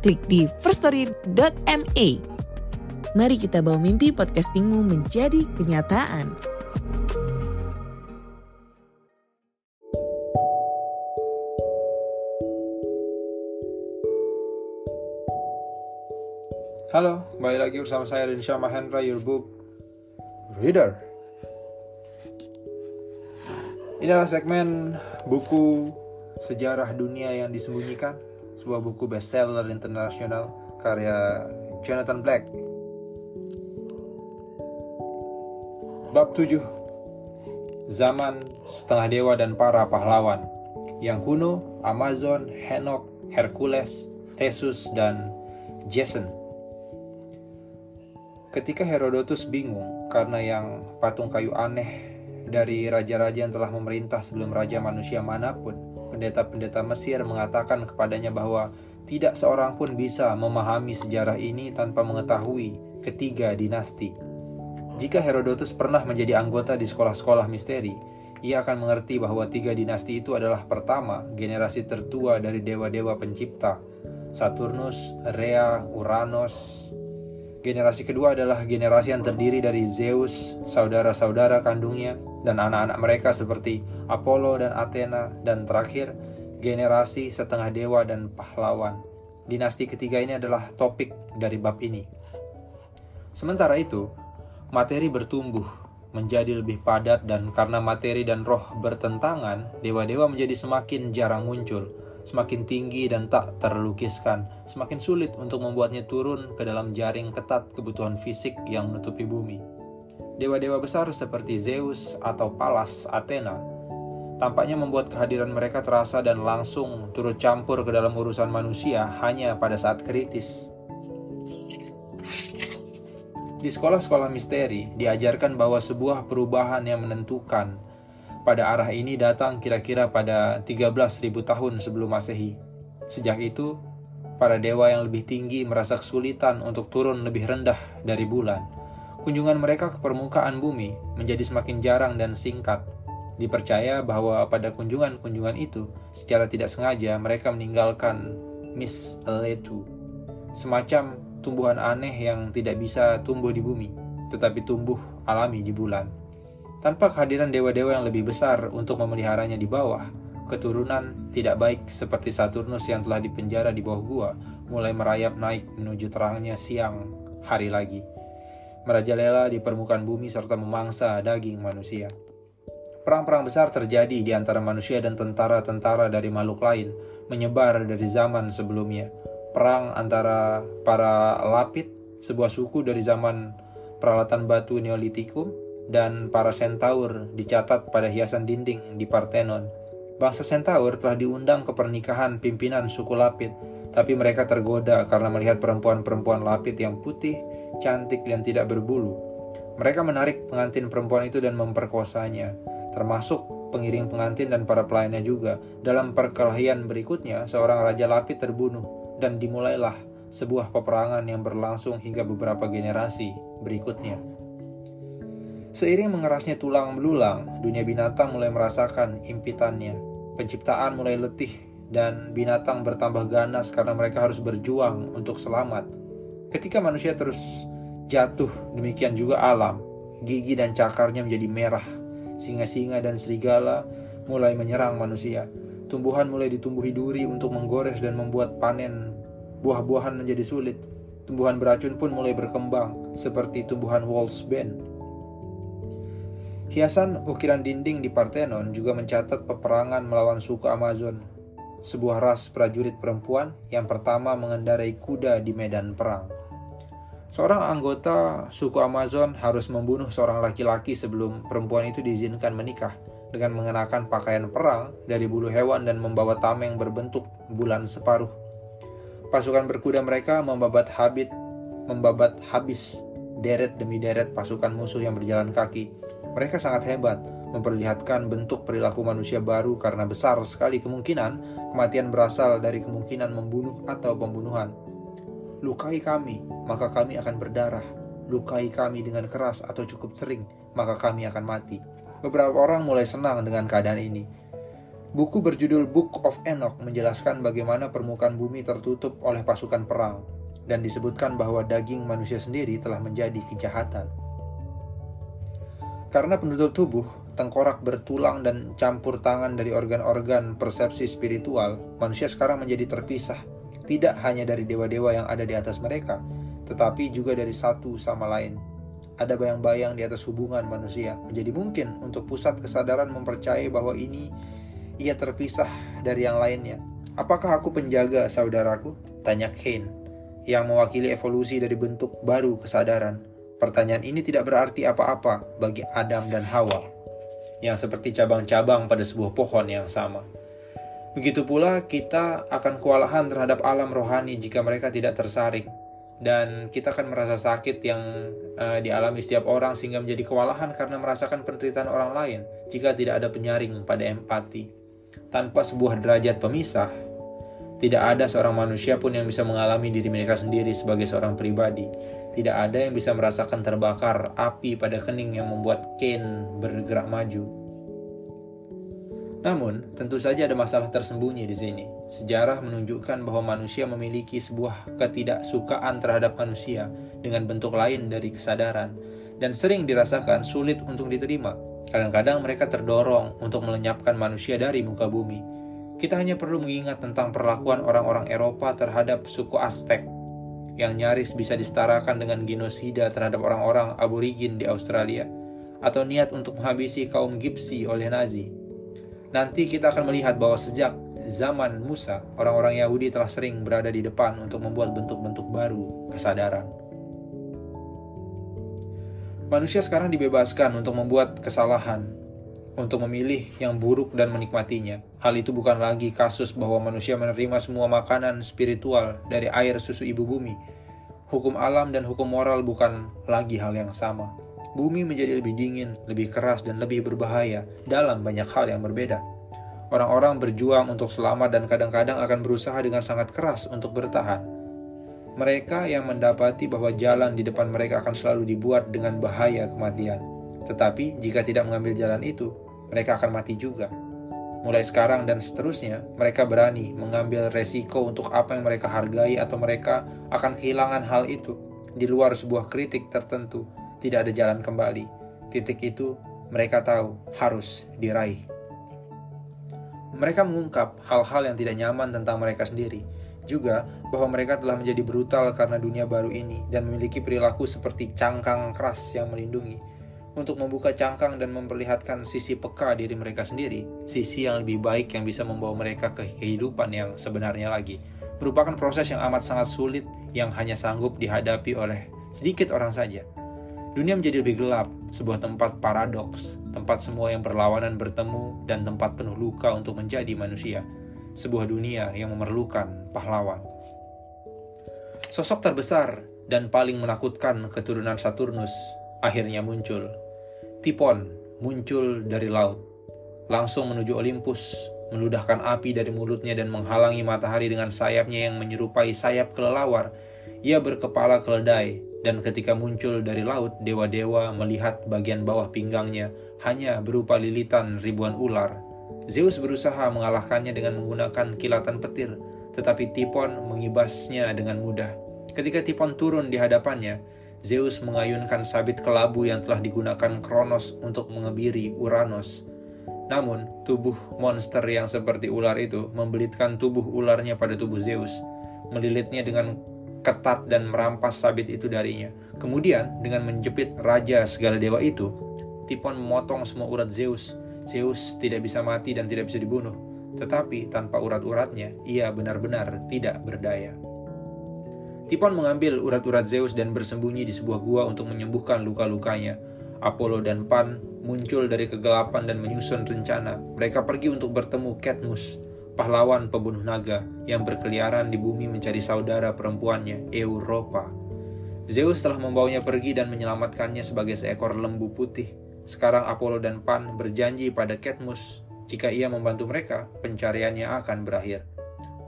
klik di firststory.me. Mari kita bawa mimpi podcastingmu menjadi kenyataan. Halo, kembali lagi bersama saya Rinsya Mahendra, your book reader. Inilah segmen buku sejarah dunia yang disembunyikan, sebuah buku bestseller internasional karya Jonathan Black. Bab 7 Zaman Setengah Dewa dan Para Pahlawan. Yang kuno, Amazon, Henok, Hercules, Thesus, dan Jason. Ketika Herodotus bingung karena yang patung kayu aneh dari raja-raja yang telah memerintah sebelum raja manusia mana pun, pendeta-pendeta Mesir mengatakan kepadanya bahwa tidak seorang pun bisa memahami sejarah ini tanpa mengetahui ketiga dinasti. Jika Herodotus pernah menjadi anggota di sekolah-sekolah misteri, ia akan mengerti bahwa tiga dinasti itu adalah pertama, generasi tertua dari dewa-dewa pencipta, Saturnus, Rhea, Uranus, Generasi kedua adalah generasi yang terdiri dari Zeus, saudara-saudara kandungnya, dan anak-anak mereka seperti Apollo dan Athena, dan terakhir, generasi setengah dewa dan pahlawan. Dinasti ketiga ini adalah topik dari bab ini. Sementara itu, materi bertumbuh menjadi lebih padat dan karena materi dan roh bertentangan, dewa-dewa menjadi semakin jarang muncul semakin tinggi dan tak terlukiskan, semakin sulit untuk membuatnya turun ke dalam jaring ketat kebutuhan fisik yang menutupi bumi. Dewa-dewa besar seperti Zeus atau Pallas Athena tampaknya membuat kehadiran mereka terasa dan langsung turut campur ke dalam urusan manusia hanya pada saat kritis. Di sekolah-sekolah misteri diajarkan bahwa sebuah perubahan yang menentukan pada arah ini datang kira-kira pada 13.000 tahun sebelum Masehi. Sejak itu, para dewa yang lebih tinggi merasa kesulitan untuk turun lebih rendah dari bulan. Kunjungan mereka ke permukaan bumi menjadi semakin jarang dan singkat. Dipercaya bahwa pada kunjungan-kunjungan itu, secara tidak sengaja mereka meninggalkan Miss Letu, semacam tumbuhan aneh yang tidak bisa tumbuh di bumi, tetapi tumbuh alami di bulan. Tanpa kehadiran dewa-dewa yang lebih besar untuk memeliharanya di bawah, keturunan tidak baik seperti Saturnus yang telah dipenjara di bawah gua mulai merayap naik menuju terangnya siang hari lagi. Merajalela di permukaan bumi serta memangsa daging manusia. Perang-perang besar terjadi di antara manusia dan tentara-tentara dari makhluk lain, menyebar dari zaman sebelumnya. Perang antara para Lapid, sebuah suku dari zaman peralatan batu Neolitikum, dan para centaur dicatat pada hiasan dinding di Parthenon. Bangsa centaur telah diundang ke pernikahan pimpinan suku Lapid, tapi mereka tergoda karena melihat perempuan-perempuan Lapid yang putih, cantik, dan tidak berbulu. Mereka menarik pengantin perempuan itu dan memperkosanya, termasuk pengiring pengantin dan para pelayannya juga. Dalam perkelahian berikutnya, seorang raja Lapid terbunuh, dan dimulailah sebuah peperangan yang berlangsung hingga beberapa generasi berikutnya. Seiring mengerasnya tulang belulang, dunia binatang mulai merasakan impitannya. Penciptaan mulai letih dan binatang bertambah ganas karena mereka harus berjuang untuk selamat. Ketika manusia terus jatuh, demikian juga alam. Gigi dan cakarnya menjadi merah. Singa-singa dan serigala mulai menyerang manusia. Tumbuhan mulai ditumbuhi duri untuk menggores dan membuat panen buah-buahan menjadi sulit. Tumbuhan beracun pun mulai berkembang, seperti tumbuhan Wolfsbane Hiasan ukiran dinding di Parthenon juga mencatat peperangan melawan suku Amazon, sebuah ras prajurit perempuan yang pertama mengendarai kuda di medan perang. Seorang anggota suku Amazon harus membunuh seorang laki-laki sebelum perempuan itu diizinkan menikah dengan mengenakan pakaian perang dari bulu hewan dan membawa tameng berbentuk bulan separuh. Pasukan berkuda mereka membabat habit, membabat habis deret demi deret pasukan musuh yang berjalan kaki. Mereka sangat hebat, memperlihatkan bentuk perilaku manusia baru karena besar sekali kemungkinan kematian berasal dari kemungkinan membunuh atau pembunuhan. Lukai kami, maka kami akan berdarah. Lukai kami dengan keras atau cukup sering, maka kami akan mati. Beberapa orang mulai senang dengan keadaan ini. Buku berjudul Book of Enoch menjelaskan bagaimana permukaan bumi tertutup oleh pasukan perang, dan disebutkan bahwa daging manusia sendiri telah menjadi kejahatan. Karena penutup tubuh, tengkorak bertulang dan campur tangan dari organ-organ persepsi spiritual, manusia sekarang menjadi terpisah, tidak hanya dari dewa-dewa yang ada di atas mereka, tetapi juga dari satu sama lain. Ada bayang-bayang di atas hubungan manusia, menjadi mungkin untuk pusat kesadaran mempercayai bahwa ini ia terpisah dari yang lainnya. Apakah aku penjaga saudaraku? Tanya Kane, yang mewakili evolusi dari bentuk baru kesadaran. Pertanyaan ini tidak berarti apa-apa bagi Adam dan Hawa, yang seperti cabang-cabang pada sebuah pohon yang sama. Begitu pula kita akan kewalahan terhadap alam rohani jika mereka tidak tersaring, dan kita akan merasa sakit yang uh, dialami setiap orang sehingga menjadi kewalahan karena merasakan penderitaan orang lain jika tidak ada penyaring pada empati. Tanpa sebuah derajat pemisah, tidak ada seorang manusia pun yang bisa mengalami diri mereka sendiri sebagai seorang pribadi tidak ada yang bisa merasakan terbakar api pada kening yang membuat Kane bergerak maju. Namun, tentu saja ada masalah tersembunyi di sini. Sejarah menunjukkan bahwa manusia memiliki sebuah ketidaksukaan terhadap manusia dengan bentuk lain dari kesadaran, dan sering dirasakan sulit untuk diterima. Kadang-kadang mereka terdorong untuk melenyapkan manusia dari muka bumi. Kita hanya perlu mengingat tentang perlakuan orang-orang Eropa terhadap suku Aztec yang nyaris bisa disetarakan dengan genosida terhadap orang-orang aborigin di Australia, atau niat untuk menghabisi kaum Gipsi oleh Nazi. Nanti kita akan melihat bahwa sejak zaman Musa, orang-orang Yahudi telah sering berada di depan untuk membuat bentuk-bentuk baru kesadaran. Manusia sekarang dibebaskan untuk membuat kesalahan, untuk memilih yang buruk dan menikmatinya. Hal itu bukan lagi kasus bahwa manusia menerima semua makanan spiritual dari air susu ibu bumi. Hukum alam dan hukum moral bukan lagi hal yang sama. Bumi menjadi lebih dingin, lebih keras, dan lebih berbahaya dalam banyak hal yang berbeda. Orang-orang berjuang untuk selamat dan kadang-kadang akan berusaha dengan sangat keras untuk bertahan. Mereka yang mendapati bahwa jalan di depan mereka akan selalu dibuat dengan bahaya kematian tetapi jika tidak mengambil jalan itu, mereka akan mati juga. Mulai sekarang dan seterusnya, mereka berani mengambil resiko untuk apa yang mereka hargai atau mereka akan kehilangan hal itu. Di luar sebuah kritik tertentu, tidak ada jalan kembali. Titik itu mereka tahu harus diraih. Mereka mengungkap hal-hal yang tidak nyaman tentang mereka sendiri, juga bahwa mereka telah menjadi brutal karena dunia baru ini dan memiliki perilaku seperti cangkang keras yang melindungi untuk membuka cangkang dan memperlihatkan sisi peka diri mereka sendiri, sisi yang lebih baik yang bisa membawa mereka ke kehidupan yang sebenarnya lagi. Merupakan proses yang amat sangat sulit yang hanya sanggup dihadapi oleh sedikit orang saja. Dunia menjadi lebih gelap, sebuah tempat paradoks, tempat semua yang berlawanan bertemu, dan tempat penuh luka untuk menjadi manusia. Sebuah dunia yang memerlukan pahlawan. Sosok terbesar dan paling menakutkan keturunan Saturnus akhirnya muncul Tipon muncul dari laut, langsung menuju Olympus, meludahkan api dari mulutnya dan menghalangi matahari dengan sayapnya yang menyerupai sayap kelelawar. Ia berkepala keledai, dan ketika muncul dari laut, dewa-dewa melihat bagian bawah pinggangnya hanya berupa lilitan ribuan ular. Zeus berusaha mengalahkannya dengan menggunakan kilatan petir, tetapi Tipon mengibasnya dengan mudah. Ketika Tipon turun di hadapannya, Zeus mengayunkan sabit kelabu yang telah digunakan Kronos untuk mengebiri Uranus. Namun, tubuh monster yang seperti ular itu membelitkan tubuh ularnya pada tubuh Zeus, melilitnya dengan ketat dan merampas sabit itu darinya. Kemudian, dengan menjepit raja segala dewa itu, Tipon memotong semua urat Zeus. Zeus tidak bisa mati dan tidak bisa dibunuh, tetapi tanpa urat-uratnya, ia benar-benar tidak berdaya. Tipon mengambil urat-urat Zeus dan bersembunyi di sebuah gua untuk menyembuhkan luka-lukanya. Apollo dan Pan muncul dari kegelapan dan menyusun rencana. Mereka pergi untuk bertemu Cadmus, pahlawan pembunuh naga yang berkeliaran di bumi mencari saudara perempuannya, Europa. Zeus telah membawanya pergi dan menyelamatkannya sebagai seekor lembu putih. Sekarang Apollo dan Pan berjanji pada Cadmus, jika ia membantu mereka, pencariannya akan berakhir.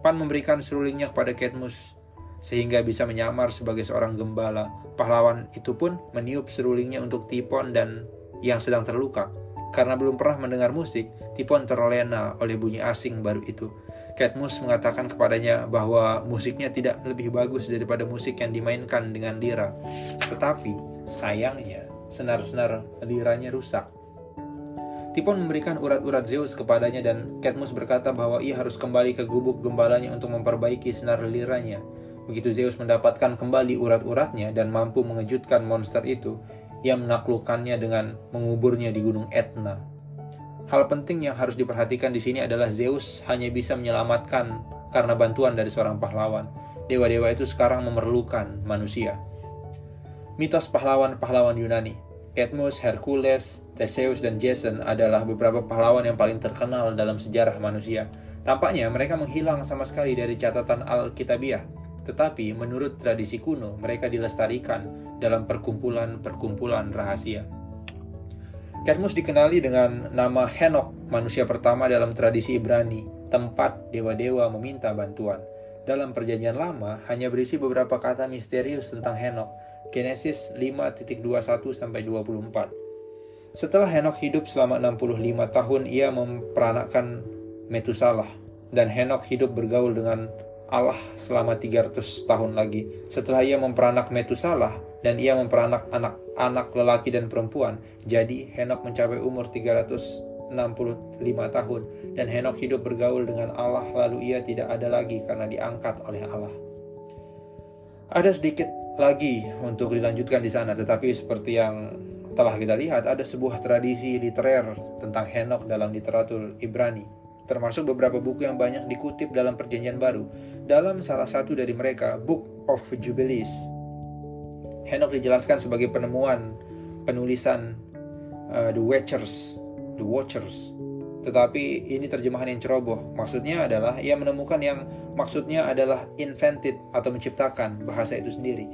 Pan memberikan serulingnya kepada Cadmus, sehingga bisa menyamar sebagai seorang gembala. Pahlawan itu pun meniup serulingnya untuk Tipon dan yang sedang terluka. Karena belum pernah mendengar musik, Tipon terlena oleh bunyi asing baru itu. Cadmus mengatakan kepadanya bahwa musiknya tidak lebih bagus daripada musik yang dimainkan dengan lira. Tetapi, sayangnya, senar-senar liranya rusak. Tipon memberikan urat-urat Zeus kepadanya dan Cadmus berkata bahwa ia harus kembali ke gubuk gembalanya untuk memperbaiki senar liranya. Begitu Zeus mendapatkan kembali urat-uratnya dan mampu mengejutkan monster itu, ia menaklukkannya dengan menguburnya di gunung Etna. Hal penting yang harus diperhatikan di sini adalah Zeus hanya bisa menyelamatkan karena bantuan dari seorang pahlawan. Dewa-dewa itu sekarang memerlukan manusia. Mitos pahlawan-pahlawan Yunani Cadmus, Hercules, Theseus, dan Jason adalah beberapa pahlawan yang paling terkenal dalam sejarah manusia. Tampaknya mereka menghilang sama sekali dari catatan Alkitabiah tetapi menurut tradisi kuno, mereka dilestarikan dalam perkumpulan-perkumpulan rahasia. Cadmus dikenali dengan nama Henok, manusia pertama dalam tradisi Ibrani, tempat dewa-dewa meminta bantuan. Dalam perjanjian lama, hanya berisi beberapa kata misterius tentang Henok, Genesis 5.21-24. Setelah Henok hidup selama 65 tahun, ia memperanakkan Metusalah, dan Henok hidup bergaul dengan Allah selama 300 tahun lagi. Setelah ia memperanak Metusalah dan ia memperanak anak-anak lelaki dan perempuan, jadi Henok mencapai umur 365 tahun dan Henok hidup bergaul dengan Allah lalu ia tidak ada lagi karena diangkat oleh Allah. Ada sedikit lagi untuk dilanjutkan di sana, tetapi seperti yang telah kita lihat ada sebuah tradisi literer tentang Henok dalam literatur Ibrani termasuk beberapa buku yang banyak dikutip dalam Perjanjian Baru. Dalam salah satu dari mereka, Book of Jubilees, Henok dijelaskan sebagai penemuan penulisan uh, The Watchers, The Watchers. Tetapi ini terjemahan yang ceroboh. Maksudnya adalah ia menemukan yang maksudnya adalah invented atau menciptakan bahasa itu sendiri.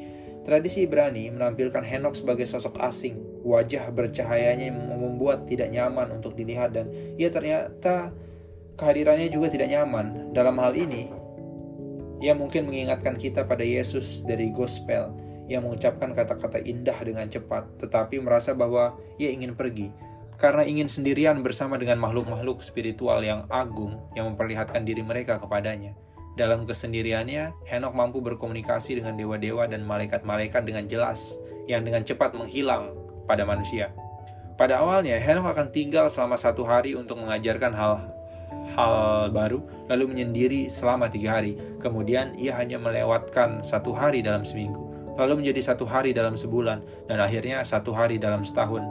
Tradisi Ibrani menampilkan Henok sebagai sosok asing. Wajah bercahayanya membuat tidak nyaman untuk dilihat dan ia ternyata kehadirannya juga tidak nyaman. Dalam hal ini, ia mungkin mengingatkan kita pada Yesus dari Gospel yang mengucapkan kata-kata indah dengan cepat, tetapi merasa bahwa ia ingin pergi karena ingin sendirian bersama dengan makhluk-makhluk spiritual yang agung yang memperlihatkan diri mereka kepadanya. Dalam kesendiriannya, Henok mampu berkomunikasi dengan dewa-dewa dan malaikat-malaikat dengan jelas, yang dengan cepat menghilang pada manusia. Pada awalnya, Henok akan tinggal selama satu hari untuk mengajarkan hal hal baru, lalu menyendiri selama tiga hari. Kemudian ia hanya melewatkan satu hari dalam seminggu, lalu menjadi satu hari dalam sebulan, dan akhirnya satu hari dalam setahun.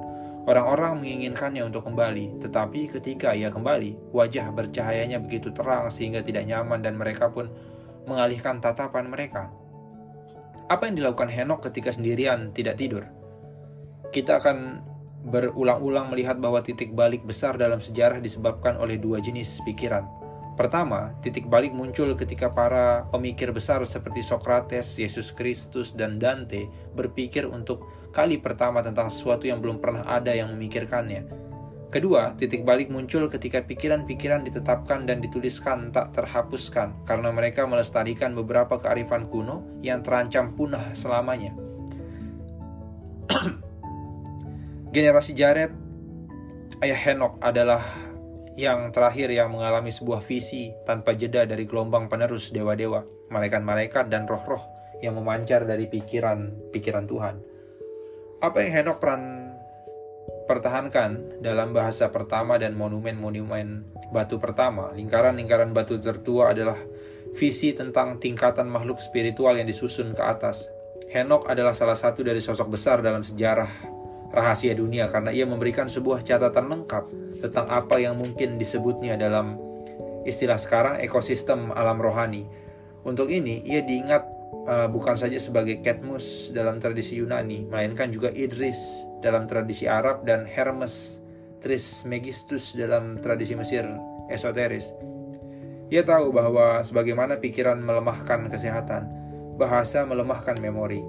Orang-orang menginginkannya untuk kembali, tetapi ketika ia kembali, wajah bercahayanya begitu terang sehingga tidak nyaman dan mereka pun mengalihkan tatapan mereka. Apa yang dilakukan Henok ketika sendirian tidak tidur? Kita akan berulang-ulang melihat bahwa titik balik besar dalam sejarah disebabkan oleh dua jenis pikiran. Pertama, titik balik muncul ketika para pemikir besar seperti Socrates, Yesus Kristus, dan Dante berpikir untuk kali pertama tentang sesuatu yang belum pernah ada yang memikirkannya. Kedua, titik balik muncul ketika pikiran-pikiran ditetapkan dan dituliskan tak terhapuskan karena mereka melestarikan beberapa kearifan kuno yang terancam punah selamanya. Generasi Jared, ayah Henok adalah yang terakhir yang mengalami sebuah visi tanpa jeda dari gelombang penerus dewa-dewa, malaikat-malaikat dan roh-roh yang memancar dari pikiran-pikiran Tuhan. Apa yang Henok peran pertahankan dalam bahasa pertama dan monumen-monumen batu pertama, lingkaran-lingkaran batu tertua adalah visi tentang tingkatan makhluk spiritual yang disusun ke atas. Henok adalah salah satu dari sosok besar dalam sejarah rahasia dunia karena ia memberikan sebuah catatan lengkap tentang apa yang mungkin disebutnya dalam istilah sekarang ekosistem alam rohani. Untuk ini, ia diingat uh, bukan saja sebagai Cadmus dalam tradisi Yunani, melainkan juga Idris dalam tradisi Arab dan Hermes Trismegistus dalam tradisi Mesir esoteris. Ia tahu bahwa sebagaimana pikiran melemahkan kesehatan, bahasa melemahkan memori.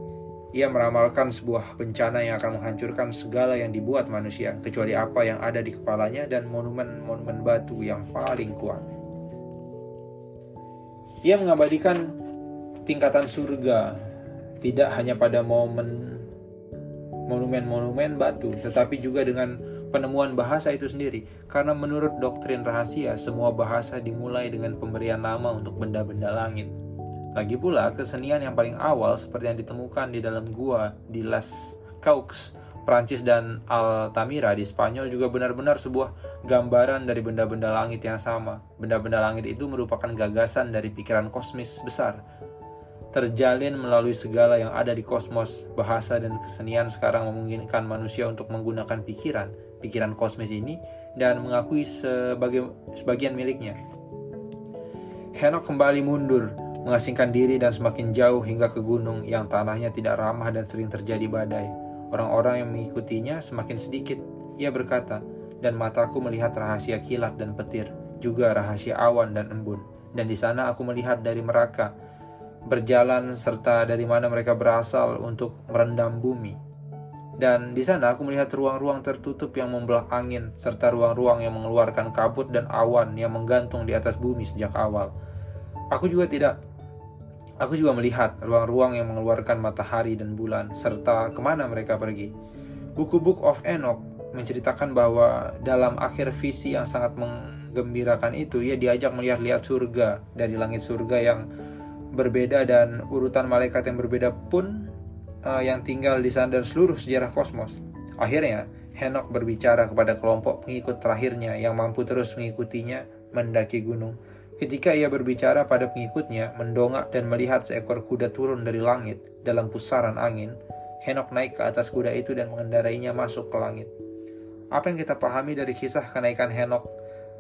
Ia meramalkan sebuah bencana yang akan menghancurkan segala yang dibuat manusia, kecuali apa yang ada di kepalanya dan monumen-monumen batu yang paling kuat. Ia mengabadikan tingkatan surga, tidak hanya pada momen monumen-monumen batu, tetapi juga dengan penemuan bahasa itu sendiri. Karena menurut doktrin rahasia, semua bahasa dimulai dengan pemberian nama untuk benda-benda langit. Lagi pula, kesenian yang paling awal seperti yang ditemukan di dalam gua di Las Caux, Prancis dan Altamira di Spanyol juga benar-benar sebuah gambaran dari benda-benda langit yang sama. Benda-benda langit itu merupakan gagasan dari pikiran kosmis besar terjalin melalui segala yang ada di kosmos. Bahasa dan kesenian sekarang memungkinkan manusia untuk menggunakan pikiran, pikiran kosmis ini dan mengakui sebagai sebagian miliknya. Henok kembali mundur, mengasingkan diri dan semakin jauh hingga ke gunung yang tanahnya tidak ramah dan sering terjadi badai. Orang-orang yang mengikutinya semakin sedikit. Ia berkata, dan mataku melihat rahasia kilat dan petir, juga rahasia awan dan embun. Dan di sana aku melihat dari mereka berjalan serta dari mana mereka berasal untuk merendam bumi. Dan di sana aku melihat ruang-ruang tertutup yang membelah angin, serta ruang-ruang yang mengeluarkan kabut dan awan yang menggantung di atas bumi sejak awal. Aku juga tidak Aku juga melihat ruang-ruang yang mengeluarkan matahari dan bulan, serta ke mana mereka pergi. Buku Book of Enoch menceritakan bahwa dalam akhir visi yang sangat menggembirakan itu, ia diajak melihat-lihat surga dari langit surga yang berbeda dan urutan malaikat yang berbeda pun uh, yang tinggal di sana dan seluruh sejarah kosmos. Akhirnya, Henok berbicara kepada kelompok pengikut terakhirnya yang mampu terus mengikutinya mendaki gunung. Ketika ia berbicara pada pengikutnya, mendongak dan melihat seekor kuda turun dari langit dalam pusaran angin, Henok naik ke atas kuda itu dan mengendarainya masuk ke langit. Apa yang kita pahami dari kisah kenaikan Henok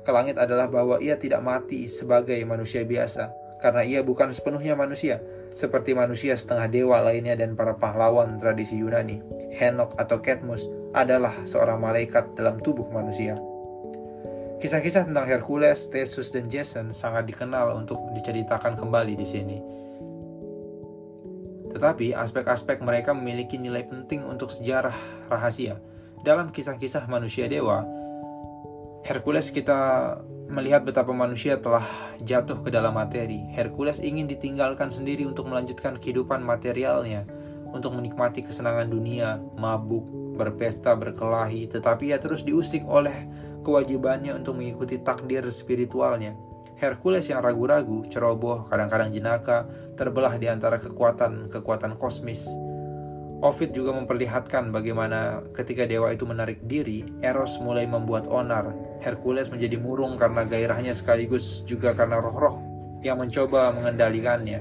ke langit adalah bahwa ia tidak mati sebagai manusia biasa, karena ia bukan sepenuhnya manusia, seperti manusia setengah dewa lainnya dan para pahlawan tradisi Yunani. Henok atau Ketmus adalah seorang malaikat dalam tubuh manusia. Kisah-kisah tentang Hercules, Theseus, dan Jason sangat dikenal untuk diceritakan kembali di sini. Tetapi aspek-aspek mereka memiliki nilai penting untuk sejarah rahasia. Dalam kisah-kisah manusia dewa, Hercules kita melihat betapa manusia telah jatuh ke dalam materi. Hercules ingin ditinggalkan sendiri untuk melanjutkan kehidupan materialnya, untuk menikmati kesenangan dunia, mabuk, berpesta, berkelahi, tetapi ia terus diusik oleh kewajibannya untuk mengikuti takdir spiritualnya. Hercules yang ragu-ragu, ceroboh, kadang-kadang jenaka, terbelah di antara kekuatan-kekuatan kosmis Ovid juga memperlihatkan bagaimana ketika dewa itu menarik diri, Eros mulai membuat onar. Hercules menjadi murung karena gairahnya sekaligus juga karena roh-roh yang mencoba mengendalikannya.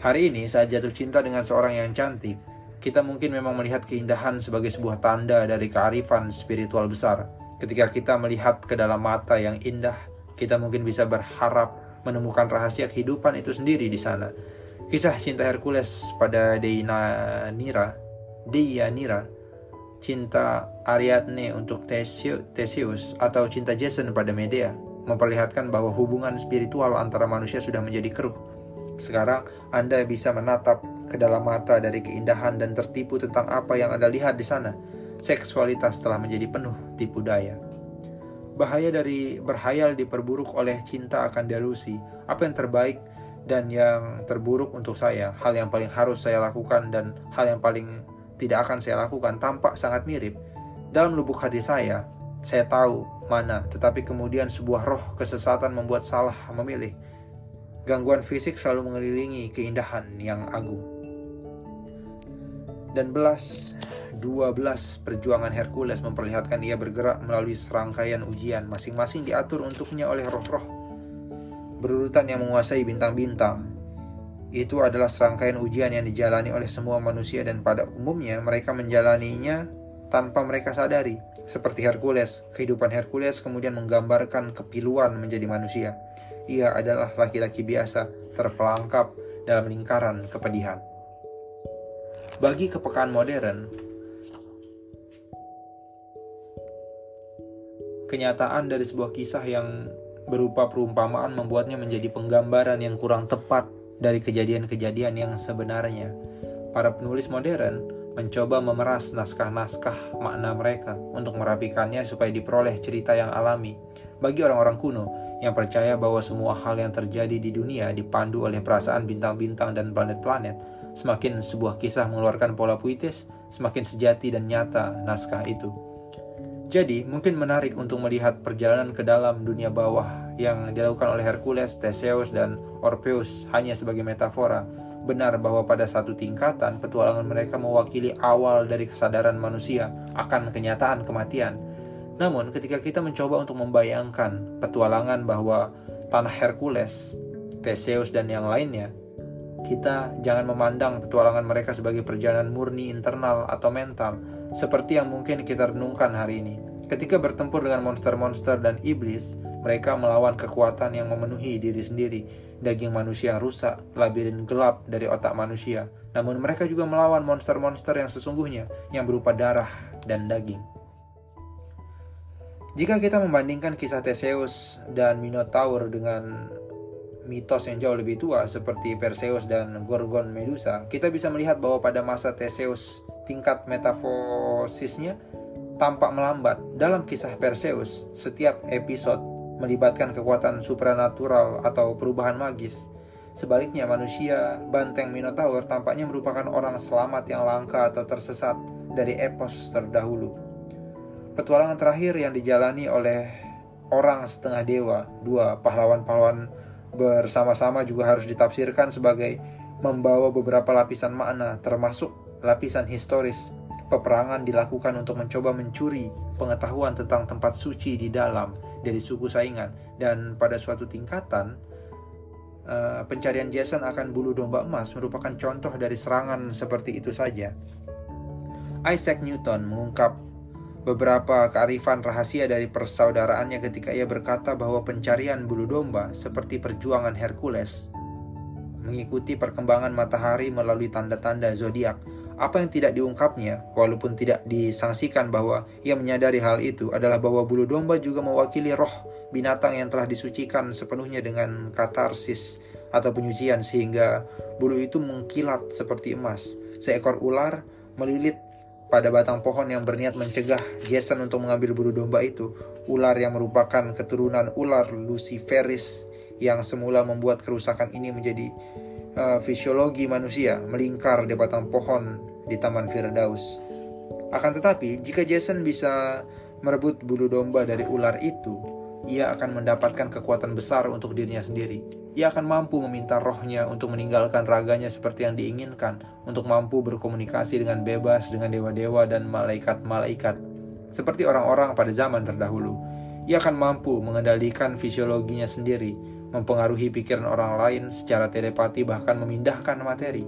Hari ini saat jatuh cinta dengan seorang yang cantik, kita mungkin memang melihat keindahan sebagai sebuah tanda dari kearifan spiritual besar. Ketika kita melihat ke dalam mata yang indah, kita mungkin bisa berharap menemukan rahasia kehidupan itu sendiri di sana Kisah cinta Hercules pada Deianira, Deianira, cinta Ariadne untuk Theseus atau cinta Jason pada Medea memperlihatkan bahwa hubungan spiritual antara manusia sudah menjadi keruh. Sekarang Anda bisa menatap ke dalam mata dari keindahan dan tertipu tentang apa yang Anda lihat di sana. Seksualitas telah menjadi penuh tipu daya. Bahaya dari berhayal diperburuk oleh cinta akan delusi. Apa yang terbaik dan yang terburuk untuk saya, hal yang paling harus saya lakukan dan hal yang paling tidak akan saya lakukan tampak sangat mirip. Dalam lubuk hati saya, saya tahu mana, tetapi kemudian sebuah roh kesesatan membuat salah memilih. Gangguan fisik selalu mengelilingi keindahan yang agung. Dan belas, dua belas perjuangan Hercules memperlihatkan ia bergerak melalui serangkaian ujian masing-masing diatur untuknya oleh roh-roh berurutan yang menguasai bintang-bintang. Itu adalah serangkaian ujian yang dijalani oleh semua manusia dan pada umumnya mereka menjalaninya tanpa mereka sadari. Seperti Hercules, kehidupan Hercules kemudian menggambarkan kepiluan menjadi manusia. Ia adalah laki-laki biasa, terpelangkap dalam lingkaran kepedihan. Bagi kepekaan modern, kenyataan dari sebuah kisah yang berupa perumpamaan membuatnya menjadi penggambaran yang kurang tepat dari kejadian-kejadian yang sebenarnya. Para penulis modern mencoba memeras naskah-naskah makna mereka untuk merapikannya supaya diperoleh cerita yang alami. Bagi orang-orang kuno yang percaya bahwa semua hal yang terjadi di dunia dipandu oleh perasaan bintang-bintang dan planet-planet, semakin sebuah kisah mengeluarkan pola puitis, semakin sejati dan nyata naskah itu. Jadi, mungkin menarik untuk melihat perjalanan ke dalam dunia bawah yang dilakukan oleh Hercules, Theseus, dan Orpheus hanya sebagai metafora. Benar bahwa pada satu tingkatan, petualangan mereka mewakili awal dari kesadaran manusia akan kenyataan kematian. Namun, ketika kita mencoba untuk membayangkan petualangan bahwa tanah Hercules, Theseus, dan yang lainnya, kita jangan memandang petualangan mereka sebagai perjalanan murni internal atau mental, seperti yang mungkin kita renungkan hari ini. Ketika bertempur dengan monster-monster dan iblis, mereka melawan kekuatan yang memenuhi diri sendiri. Daging manusia rusak, labirin gelap dari otak manusia. Namun mereka juga melawan monster-monster yang sesungguhnya, yang berupa darah dan daging. Jika kita membandingkan kisah Theseus dan Minotaur dengan mitos yang jauh lebih tua seperti Perseus dan Gorgon Medusa, kita bisa melihat bahwa pada masa Theseus tingkat metafosisnya tampak melambat. Dalam kisah Perseus, setiap episode melibatkan kekuatan supranatural atau perubahan magis. Sebaliknya, manusia banteng Minotaur tampaknya merupakan orang selamat yang langka atau tersesat dari epos terdahulu. Petualangan terakhir yang dijalani oleh orang setengah dewa, dua pahlawan-pahlawan bersama-sama juga harus ditafsirkan sebagai membawa beberapa lapisan makna, termasuk lapisan historis peperangan dilakukan untuk mencoba mencuri pengetahuan tentang tempat suci di dalam dari suku saingan dan pada suatu tingkatan uh, pencarian Jason akan bulu domba emas merupakan contoh dari serangan seperti itu saja. Isaac Newton mengungkap beberapa kearifan rahasia dari persaudaraannya ketika ia berkata bahwa pencarian bulu domba seperti perjuangan Hercules mengikuti perkembangan matahari melalui tanda-tanda zodiak apa yang tidak diungkapnya, walaupun tidak disangsikan bahwa ia menyadari hal itu, adalah bahwa bulu domba juga mewakili roh binatang yang telah disucikan sepenuhnya dengan katarsis atau penyucian sehingga bulu itu mengkilat seperti emas. Seekor ular melilit pada batang pohon yang berniat mencegah Jason untuk mengambil bulu domba itu. Ular yang merupakan keturunan ular Luciferis yang semula membuat kerusakan ini menjadi uh, fisiologi manusia melingkar di batang pohon di Taman Firdaus. Akan tetapi, jika Jason bisa merebut bulu domba dari ular itu, ia akan mendapatkan kekuatan besar untuk dirinya sendiri. Ia akan mampu meminta rohnya untuk meninggalkan raganya seperti yang diinginkan, untuk mampu berkomunikasi dengan bebas dengan dewa-dewa dan malaikat-malaikat, seperti orang-orang pada zaman terdahulu. Ia akan mampu mengendalikan fisiologinya sendiri, mempengaruhi pikiran orang lain secara telepati bahkan memindahkan materi.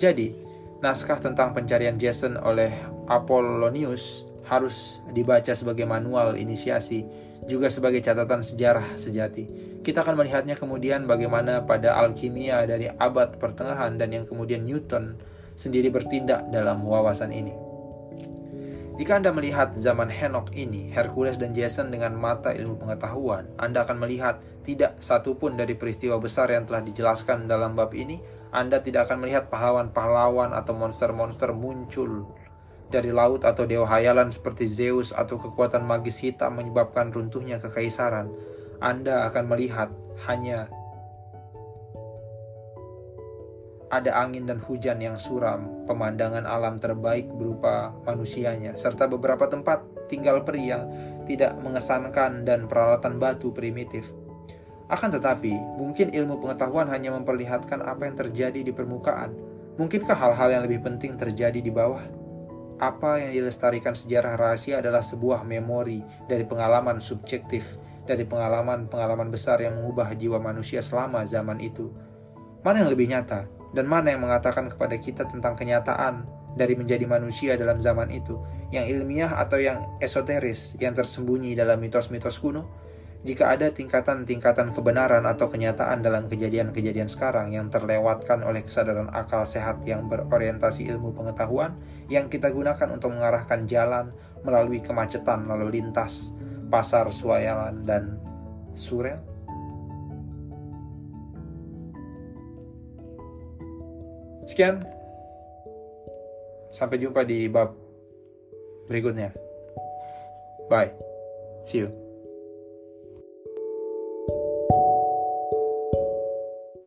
Jadi, naskah tentang pencarian Jason oleh Apollonius harus dibaca sebagai manual inisiasi, juga sebagai catatan sejarah sejati. Kita akan melihatnya kemudian bagaimana pada alkimia dari abad pertengahan dan yang kemudian Newton sendiri bertindak dalam wawasan ini. Jika Anda melihat zaman Henok ini, Hercules dan Jason dengan mata ilmu pengetahuan, Anda akan melihat tidak satupun dari peristiwa besar yang telah dijelaskan dalam bab ini, Anda tidak akan melihat pahlawan-pahlawan atau monster-monster muncul dari laut atau dewa hayalan seperti Zeus atau kekuatan magis hitam menyebabkan runtuhnya kekaisaran. Anda akan melihat hanya ada angin dan hujan yang suram, pemandangan alam terbaik berupa manusianya, serta beberapa tempat tinggal peri yang tidak mengesankan dan peralatan batu primitif. Akan tetapi, mungkin ilmu pengetahuan hanya memperlihatkan apa yang terjadi di permukaan. Mungkinkah hal-hal yang lebih penting terjadi di bawah? Apa yang dilestarikan sejarah rahasia adalah sebuah memori dari pengalaman subjektif, dari pengalaman-pengalaman besar yang mengubah jiwa manusia selama zaman itu. Mana yang lebih nyata? dan mana yang mengatakan kepada kita tentang kenyataan dari menjadi manusia dalam zaman itu, yang ilmiah atau yang esoteris, yang tersembunyi dalam mitos-mitos kuno? Jika ada tingkatan-tingkatan kebenaran atau kenyataan dalam kejadian-kejadian sekarang yang terlewatkan oleh kesadaran akal sehat yang berorientasi ilmu pengetahuan, yang kita gunakan untuk mengarahkan jalan melalui kemacetan lalu lintas, pasar, suayalan, dan surel. Sekian. Sampai jumpa di bab berikutnya. Bye. See you.